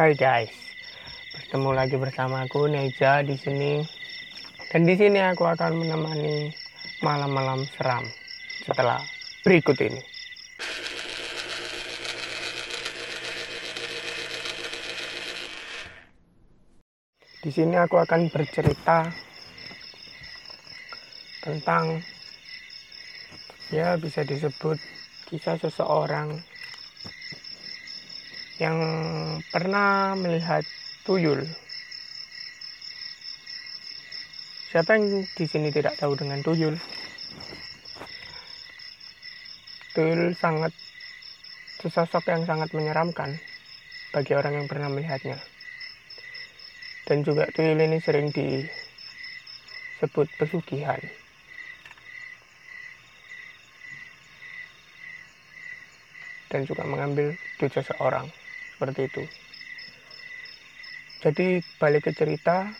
Hai guys, bertemu lagi bersama aku Neja di sini. Dan di sini aku akan menemani malam-malam seram setelah berikut ini. Di sini aku akan bercerita tentang ya bisa disebut kisah seseorang yang pernah melihat tuyul. Siapa yang di sini tidak tahu dengan tuyul? Tuyul sangat sesosok yang sangat menyeramkan bagi orang yang pernah melihatnya. Dan juga tuyul ini sering disebut pesugihan. Dan juga mengambil duit seseorang seperti itu. Jadi balik ke cerita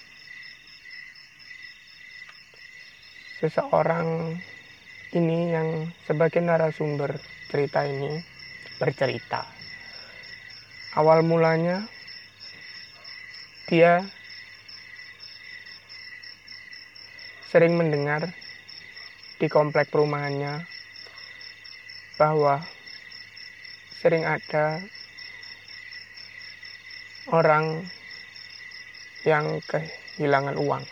seseorang ini yang sebagai narasumber cerita ini bercerita. Awal mulanya dia sering mendengar di komplek perumahannya bahwa sering ada orang yang kehilangan uang.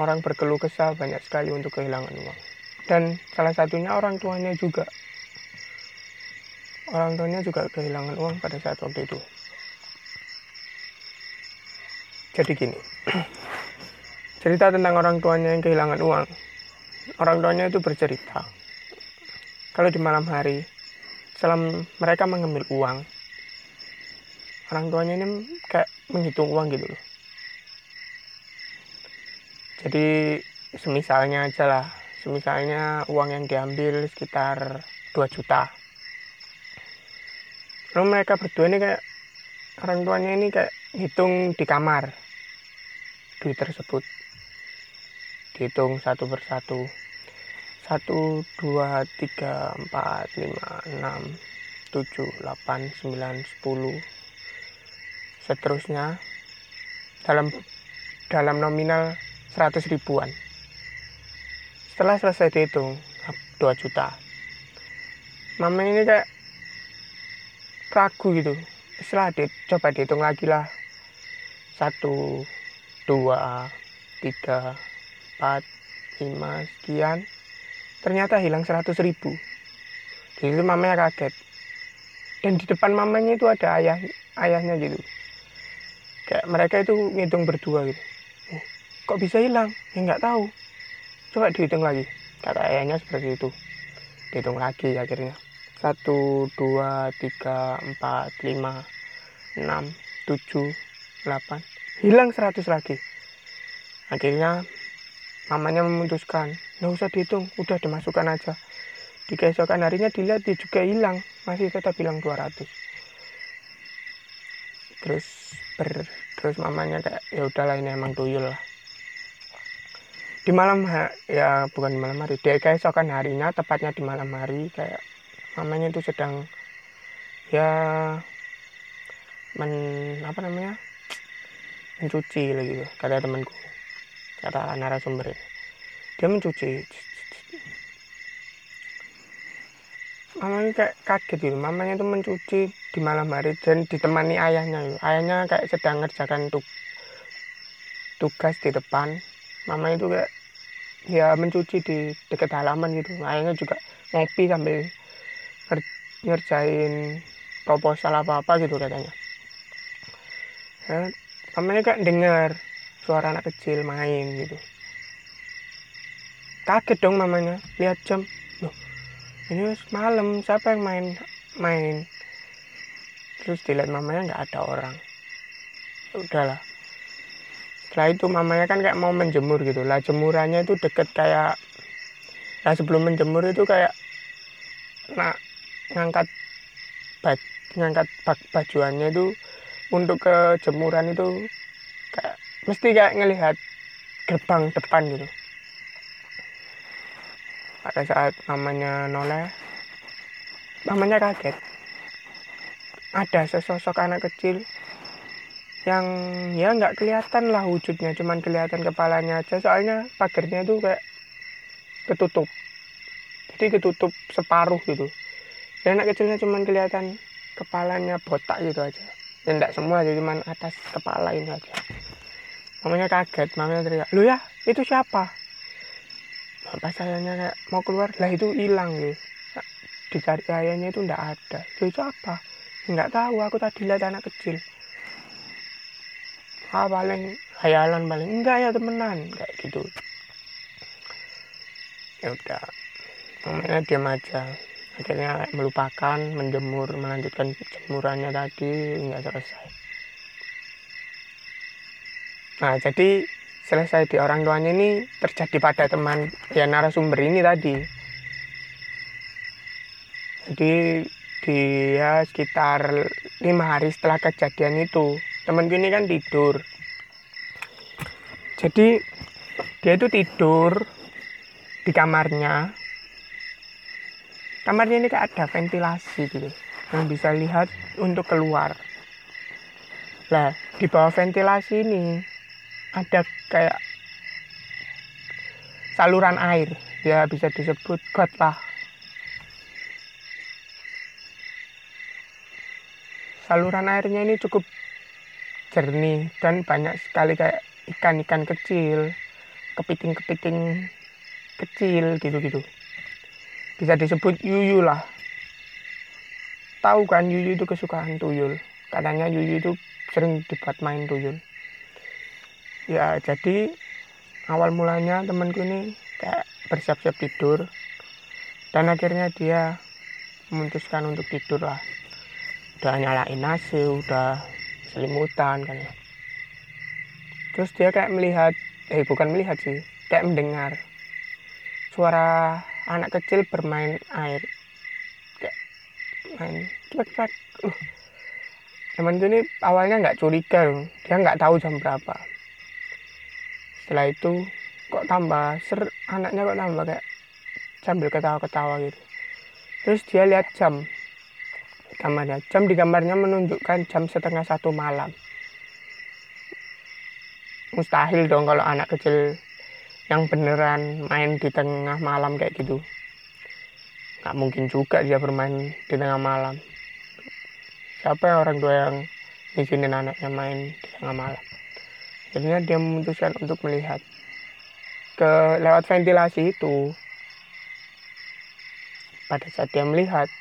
Orang berkeluh kesah banyak sekali untuk kehilangan uang. Dan salah satunya orang tuanya juga. Orang tuanya juga kehilangan uang pada saat waktu itu. Jadi gini, cerita tentang orang tuanya yang kehilangan uang. Orang tuanya itu bercerita, kalau di malam hari, setelah mereka mengambil uang, orang tuanya ini kayak menghitung uang gitu loh. Jadi semisalnya aja lah. Semisalnya uang yang diambil sekitar 2 juta. Lalu mereka berdua ini kayak orang tuanya ini kayak hitung di kamar. Duit tersebut. Dihitung satu persatu. Satu dua tiga empat lima enam tujuh delapan sembilan sepuluh seterusnya dalam dalam nominal 100 ribuan. Setelah selesai dihitung 2 juta. Mama ini kayak ragu gitu. Setelah di, coba dihitung lagi lah. Satu dua tiga empat lima sekian. Ternyata hilang 100 ribu. Jadi itu mamanya kaget. Dan di depan mamanya itu ada ayah ayahnya gitu kayak mereka itu ngitung berdua gitu. Eh, kok bisa hilang? Ya nggak tahu. Coba dihitung lagi. Kata ayahnya seperti itu. Dihitung lagi akhirnya. Satu dua tiga empat lima enam tujuh delapan. Hilang seratus lagi. Akhirnya mamanya memutuskan nggak usah dihitung udah dimasukkan aja. Di keesokan harinya dilihat dia juga hilang masih tetap bilang 200 terus terus mamanya kayak ya udahlah ini emang tuyul lah. Di malam ya bukan di malam hari dia keesokan harinya tepatnya di malam hari kayak mamanya itu sedang ya men apa namanya mencuci lagi gitu kata temanku kata narasumber ini dia mencuci mamanya kayak kaget gitu. Mamanya itu mencuci di malam hari dan ditemani ayahnya gitu. ayahnya kayak sedang ngerjakan tuk tugas di depan. Mama itu kayak ya mencuci di dekat halaman gitu. Ayahnya juga ngopi sambil ngerjain proposal apa apa gitu katanya. Ya, mamanya kayak dengar suara anak kecil main gitu. Kaget dong mamanya. Lihat jam ini malam siapa yang main? Main terus dilihat mamanya nggak ada orang. Udahlah. Setelah itu mamanya kan kayak mau menjemur gitu. Lah jemurannya itu deket kayak nah sebelum menjemur itu kayak nak ngangkat ngangkat bajuannya itu untuk ke jemuran itu kayak mesti kayak ngelihat gerbang depan gitu pada saat mamanya noleh mamanya kaget. Ada sesosok anak kecil yang ya nggak kelihatan lah wujudnya cuman kelihatan kepalanya aja. Soalnya pagarnya itu kayak ketutup. Jadi ketutup separuh gitu. Dan anak kecilnya cuman kelihatan kepalanya botak gitu aja. Dan tidak semua aja cuman atas kepala ini aja. Mamanya kaget mamanya teriak lu ya itu siapa pas ayahnya kayak mau keluar lah itu hilang gitu dicari ayahnya itu ndak ada. Itu apa? Nggak tahu aku tadi lihat anak kecil. Ah paling hayalan paling. Enggak ya temenan. Kayak gitu. Ya udah. Namanya diam aja. Akhirnya melupakan menjemur melanjutkan jemurannya tadi nggak selesai. Nah jadi selesai di orang tuanya ini terjadi pada teman ya narasumber ini tadi. Jadi dia sekitar lima hari setelah kejadian itu temanku ini kan tidur. Jadi dia itu tidur di kamarnya. Kamarnya ini kayak ada ventilasi gitu yang bisa lihat untuk keluar. Lah di bawah ventilasi ini ada kayak saluran air. Ya bisa disebut got lah. Saluran airnya ini cukup jernih dan banyak sekali kayak ikan-ikan kecil kepiting-kepiting kecil gitu-gitu. Bisa disebut yuyu lah. Tahu kan yuyu itu kesukaan tuyul? Katanya yuyu itu sering dibuat main tuyul ya jadi awal mulanya temanku ini kayak bersiap-siap tidur. Dan akhirnya dia memutuskan untuk tidur lah. Udah nyalain AC udah selimutan kan ya. Terus dia kayak melihat eh bukan melihat sih kayak mendengar suara anak kecil bermain air. Kayak main cepet-cepet uh. teman ini awalnya nggak curiga dia nggak tahu jam berapa setelah itu kok tambah ser anaknya kok tambah kayak sambil ketawa-ketawa gitu. Terus dia lihat jam. Kamarnya jam di kamarnya menunjukkan jam setengah satu malam. Mustahil dong kalau anak kecil yang beneran main di tengah malam kayak gitu. Nggak mungkin juga dia bermain di tengah malam. Siapa yang orang tua yang ngizinin anaknya main di tengah malam akhirnya dia memutuskan untuk melihat ke lewat ventilasi itu. Pada saat dia melihat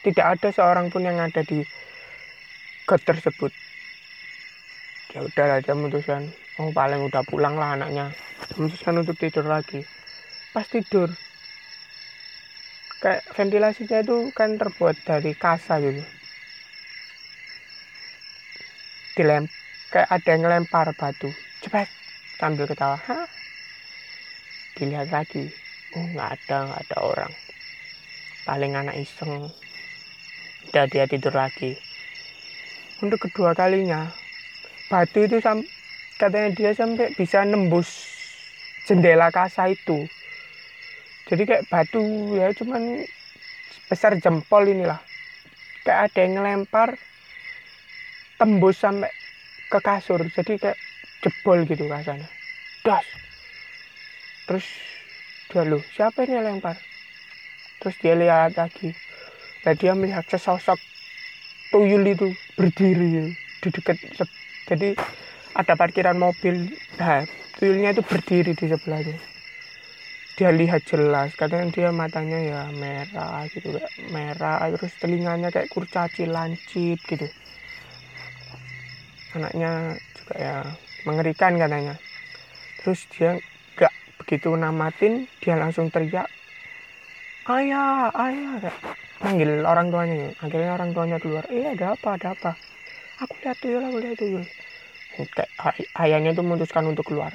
tidak ada seorang pun yang ada di got tersebut. Ya udah dia memutuskan oh paling udah pulang lah anaknya. Memutuskan untuk tidur lagi. Pas tidur kayak ventilasinya itu kan terbuat dari kasa gitu. Dilem kayak ada yang lempar batu. Cepet sambil ketawa Hah? dilihat lagi. Oh nggak ada nggak ada orang. Paling anak iseng. Udah dia tidur lagi. Untuk kedua kalinya batu itu sam katanya dia sampai bisa nembus jendela kasa itu. Jadi kayak batu ya cuman besar jempol inilah. Kayak ada yang ngelempar tembus sampai ke kasur jadi kayak jebol gitu kasanya das. Terus dia lu siapa ini yang lempar? Terus dia lihat lagi. Dan dia melihat sesosok tuyul itu berdiri di dekat jadi ada parkiran mobil. Nah tuyulnya itu berdiri di sebelahnya. Dia lihat jelas katanya dia matanya ya merah gitu merah terus telinganya kayak kurcaci lancip gitu anaknya juga ya mengerikan katanya. Terus dia gak begitu namatin dia langsung teriak ayah ayah kayak manggil orang tuanya akhirnya orang tuanya keluar iya ada apa ada apa? Aku lihat tuyul aku lihat tuyul. Kayak ayahnya itu memutuskan untuk keluar.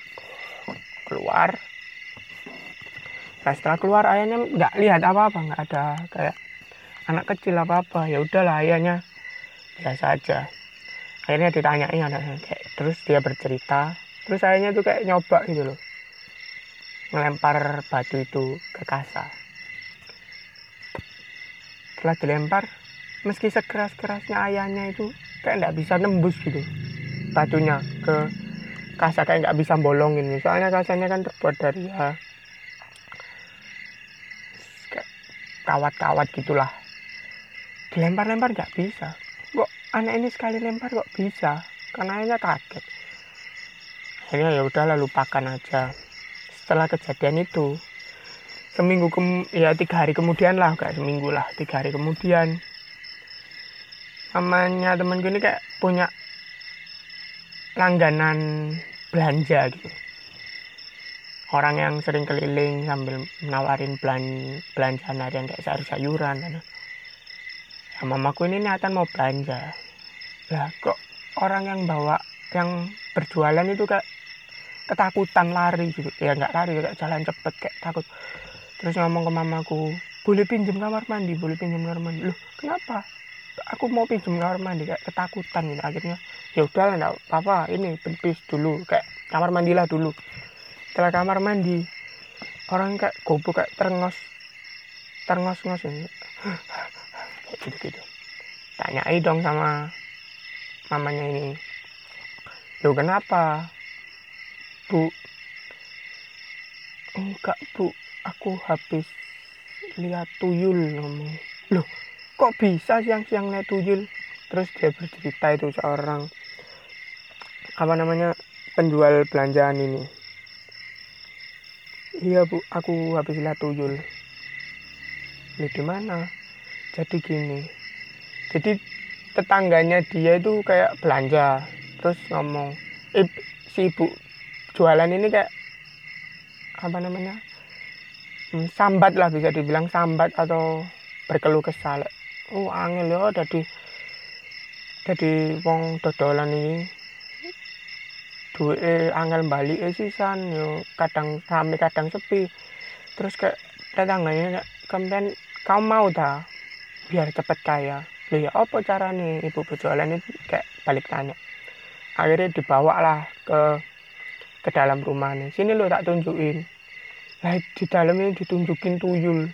Keluar. Nah setelah keluar ayahnya nggak lihat apa apa nggak ada kayak anak kecil apa apa ya udahlah ayahnya biasa aja akhirnya ditanyain anaknya kayak terus dia bercerita. Terus ayahnya tuh kayak nyoba gitu loh. Ngelempar batu itu ke kasa setelah dilempar meski sekeras kerasnya ayahnya itu kayak nggak bisa nembus gitu batunya ke kaca kayak nggak bisa bolongin soalnya kacanya kan terbuat dari ya kawat-kawat gitulah. Dilempar-lempar nggak bisa anak ini sekali lempar kok bisa? Karena ayahnya kaget. Akhirnya ya udah lupakan aja. Setelah kejadian itu seminggu ke ya tiga hari kemudian lah kayak seminggu lah tiga hari kemudian. Namanya temen gue ini kayak punya langganan belanja gitu. Orang yang sering keliling sambil menawarin belan belanja harian kayak sayur-sayuran kan. Mamaku ini niatan mau belanja. Lah kok orang yang bawa yang berjualan itu kayak ketakutan lari gitu. Ya nggak lari kayak jalan cepet kayak takut. Terus ngomong ke mamaku boleh pinjam kamar mandi boleh pinjam kamar mandi. Loh kenapa? Aku mau pinjam kamar mandi kayak ketakutan gitu. Akhirnya ya udah lah apa ini please dulu kayak kamar mandilah dulu. Setelah kamar mandi orang kayak gobo kayak terngos terngos-ngos ini kayak gitu-gitu tanyai dong sama mamanya ini. Lo kenapa? Bu. Enggak bu. Aku habis lihat tuyul ngomong. Loh kok bisa siang-siang lihat tuyul? Terus dia bercerita itu seorang apa namanya penjual belanjaan ini. Iya bu. Aku habis lihat tuyul. Ini di mana jadi gini. Jadi tetangganya dia itu kayak belanja terus ngomong eh, si ibu jualan ini kayak apa namanya hmm, sambat lah bisa dibilang sambat atau berkeluh kesal oh angel ya jadi jadi wong dodolan ini. Duit eh, angel balik eh sisan yo kadang rame kadang sepi. Terus kayak tetangganya kemudian kau mau dah biar cepet kaya. Lo ya apa caranya ibu berjualan itu kayak balik tanya. Akhirnya dibawa lah ke ke dalam rumah nih sini lo tak tunjukin. Lah di dalam ini ditunjukin tuyul.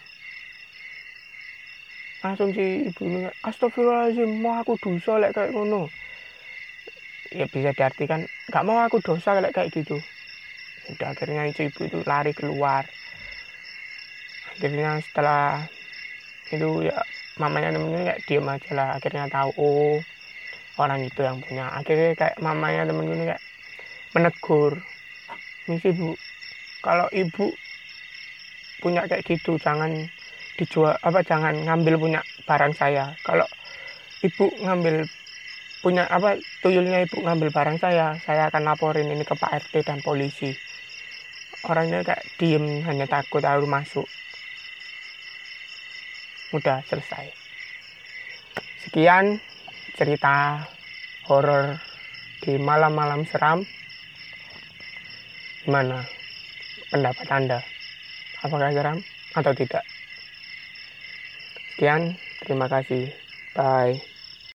Langsung si ibu ini astagfirullahaladzim mau aku dosa lek kayak ngono? Ya bisa diartikan gak mau aku dosa kayak kayak gitu. Udah akhirnya itu ibu itu lari keluar. Akhirnya setelah itu ya mamanya temennya kayak diem aja lah. Akhirnya tahu oh orang itu yang punya. Akhirnya kayak mamanya temen gue kayak menegur misi bu kalau ibu punya kayak gitu jangan dijual apa jangan ngambil punya barang saya. Kalau ibu ngambil punya apa tuyulnya ibu ngambil barang saya saya akan laporin ini ke Pak RT dan polisi. Orangnya kayak diem hanya takut harus masuk udah selesai sekian cerita horor di malam-malam seram Gimana pendapat Anda? Apakah seram atau tidak? Sekian, terima kasih. Bye.